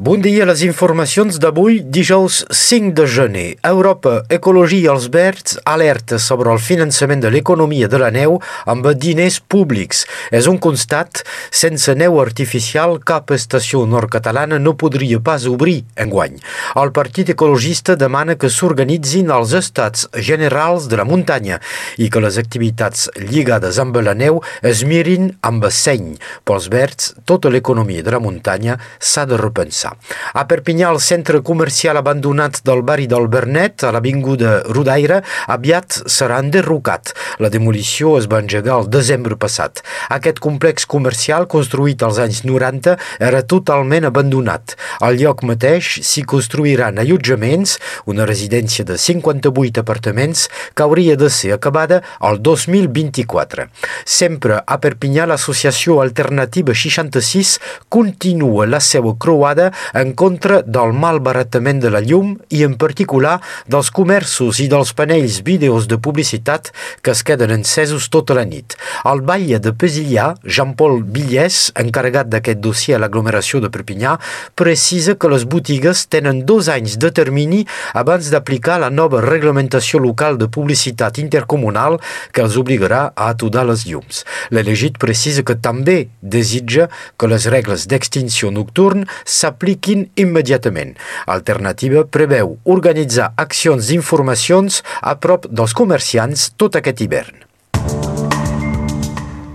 Bon dia, les informacions d'avui, dijous 5 de gener. Europa Ecologia i els Verds alerta sobre el finançament de l'economia de la neu amb diners públics. És un constat, sense neu artificial, cap estació nord-catalana no podria pas obrir enguany. El Partit Ecologista demana que s'organitzin els estats generals de la muntanya i que les activitats lligades amb la neu es mirin amb seny. Pels Verds, tota l'economia de la muntanya s'ha de repensar. A Perpinyà, el centre comercial abandonat del barri del Bernet, a l'avinguda Rodaire, aviat serà enderrocat. La demolició es va engegar el desembre passat. Aquest complex comercial, construït als anys 90, era totalment abandonat. Al lloc mateix s'hi construiran allotjaments, una residència de 58 apartaments que hauria de ser acabada el 2024. Sempre a Perpinyà, l'associació Alternativa 66 continua la seva croada en contra del malbaratament de la llum i en particular dels comerços i dels panells vídeos de publicitat que es queden encesos tota la nit. Al batlle de Pesillà, Jean-Paul Villès, encarregat d'aquest dossier a l'aglomeració de Perpinyà, precisa que les botigues tenen dos anys de termini abans d'aplicar la nova reglamentació local de publicitat intercomunal que els obligarà a aturar les llums. L'elegit precisa que també desitja que les regles d'extinció nocturn s'apliquin s'apliquin immediatament. Alternativa preveu organitzar accions d'informacions a prop dels comerciants tot aquest hivern.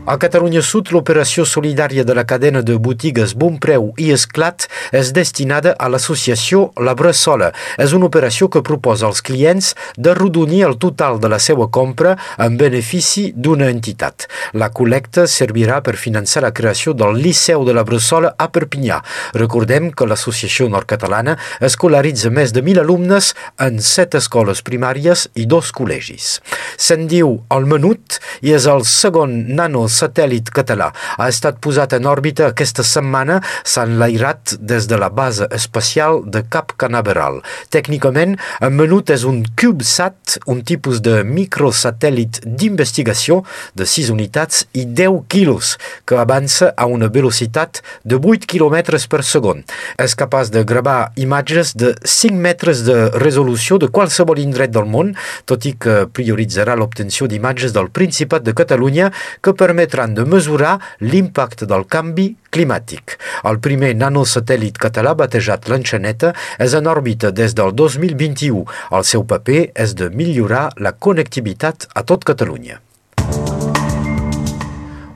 A Catalunya Sud, l'operació solidària de la cadena de botigues Bon Preu i Esclat és destinada a l'associació La Bressola. És una operació que proposa als clients de rodonir el total de la seva compra en benefici d'una entitat. La col·lecta servirà per finançar la creació del Liceu de la Bressola a Perpinyà. Recordem que l'associació nord-catalana escolaritza més de 1.000 alumnes en set escoles primàries i dos col·legis. Se'n diu el Menut i és el segon nano satèl·lit català. Ha estat posat en òrbita aquesta setmana, s'ha enlairat des de la base espacial de Cap Canaveral. Tècnicament, en menut és un CubeSat, un tipus de microsatèl·lit d'investigació de 6 unitats i 10 quilos, que avança a una velocitat de 8 km per segon. És capaç de gravar imatges de 5 metres de resolució de qualsevol indret del món, tot i que prioritzarà l'obtenció d'imatges del Principat de Catalunya que permet permetran de mesurar l'impacte del canvi climàtic. El primer nanosatèl·lit català batejat l'Enxaneta és en òrbita des del 2021. El seu paper és de millorar la connectivitat a tot Catalunya.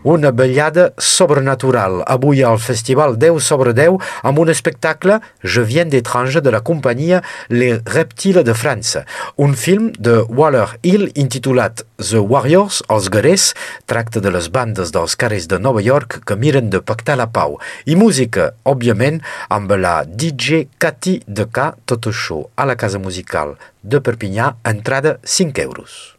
Una ballada sobrenatural avui al Festival 10 sobre 10 amb un espectacle Je viens d'étranger de la companyia Les Reptiles de França. Un film de Waller Hill intitulat The Warriors, els guerrers, tracta de les bandes dels carrers de Nova York que miren de pactar la pau. I música, òbviament, amb la DJ Cathy de K, tot això a la Casa Musical de Perpinyà, entrada 5 euros.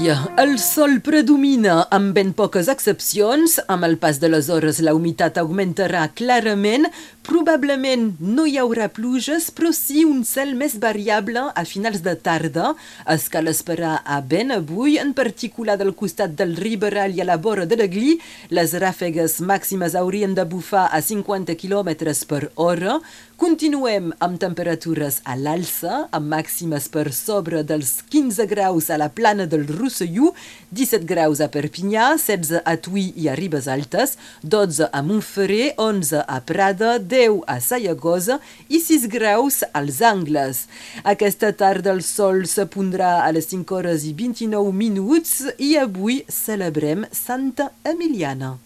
Dia. El sol predomina amb ben poques excepcions. Amb el pas de les hores la humitat augmentarà clarament. Probablement no hi haurà pluges, però sí un cel més variable a finals de tarda. Es cal esperar a ben avui, en particular del costat del Riberal i a la vora de l'Aglí. Les ràfegues màximes haurien de bufar a 50 km per hora. Continuem amb temperatures a l'alça, amb màximes per sobre dels 15 graus a la plana del Rosselló, 17 graus a Perpinyà, 16 a Tuí i a Ribes Altes, 12 a Montferrer, 11 a Prada, 10 a Sayagosa i 6 graus als Angles. Aquesta tarda el sol se pondrà a les 5 hores i 29 minuts i avui celebrem Santa Emiliana.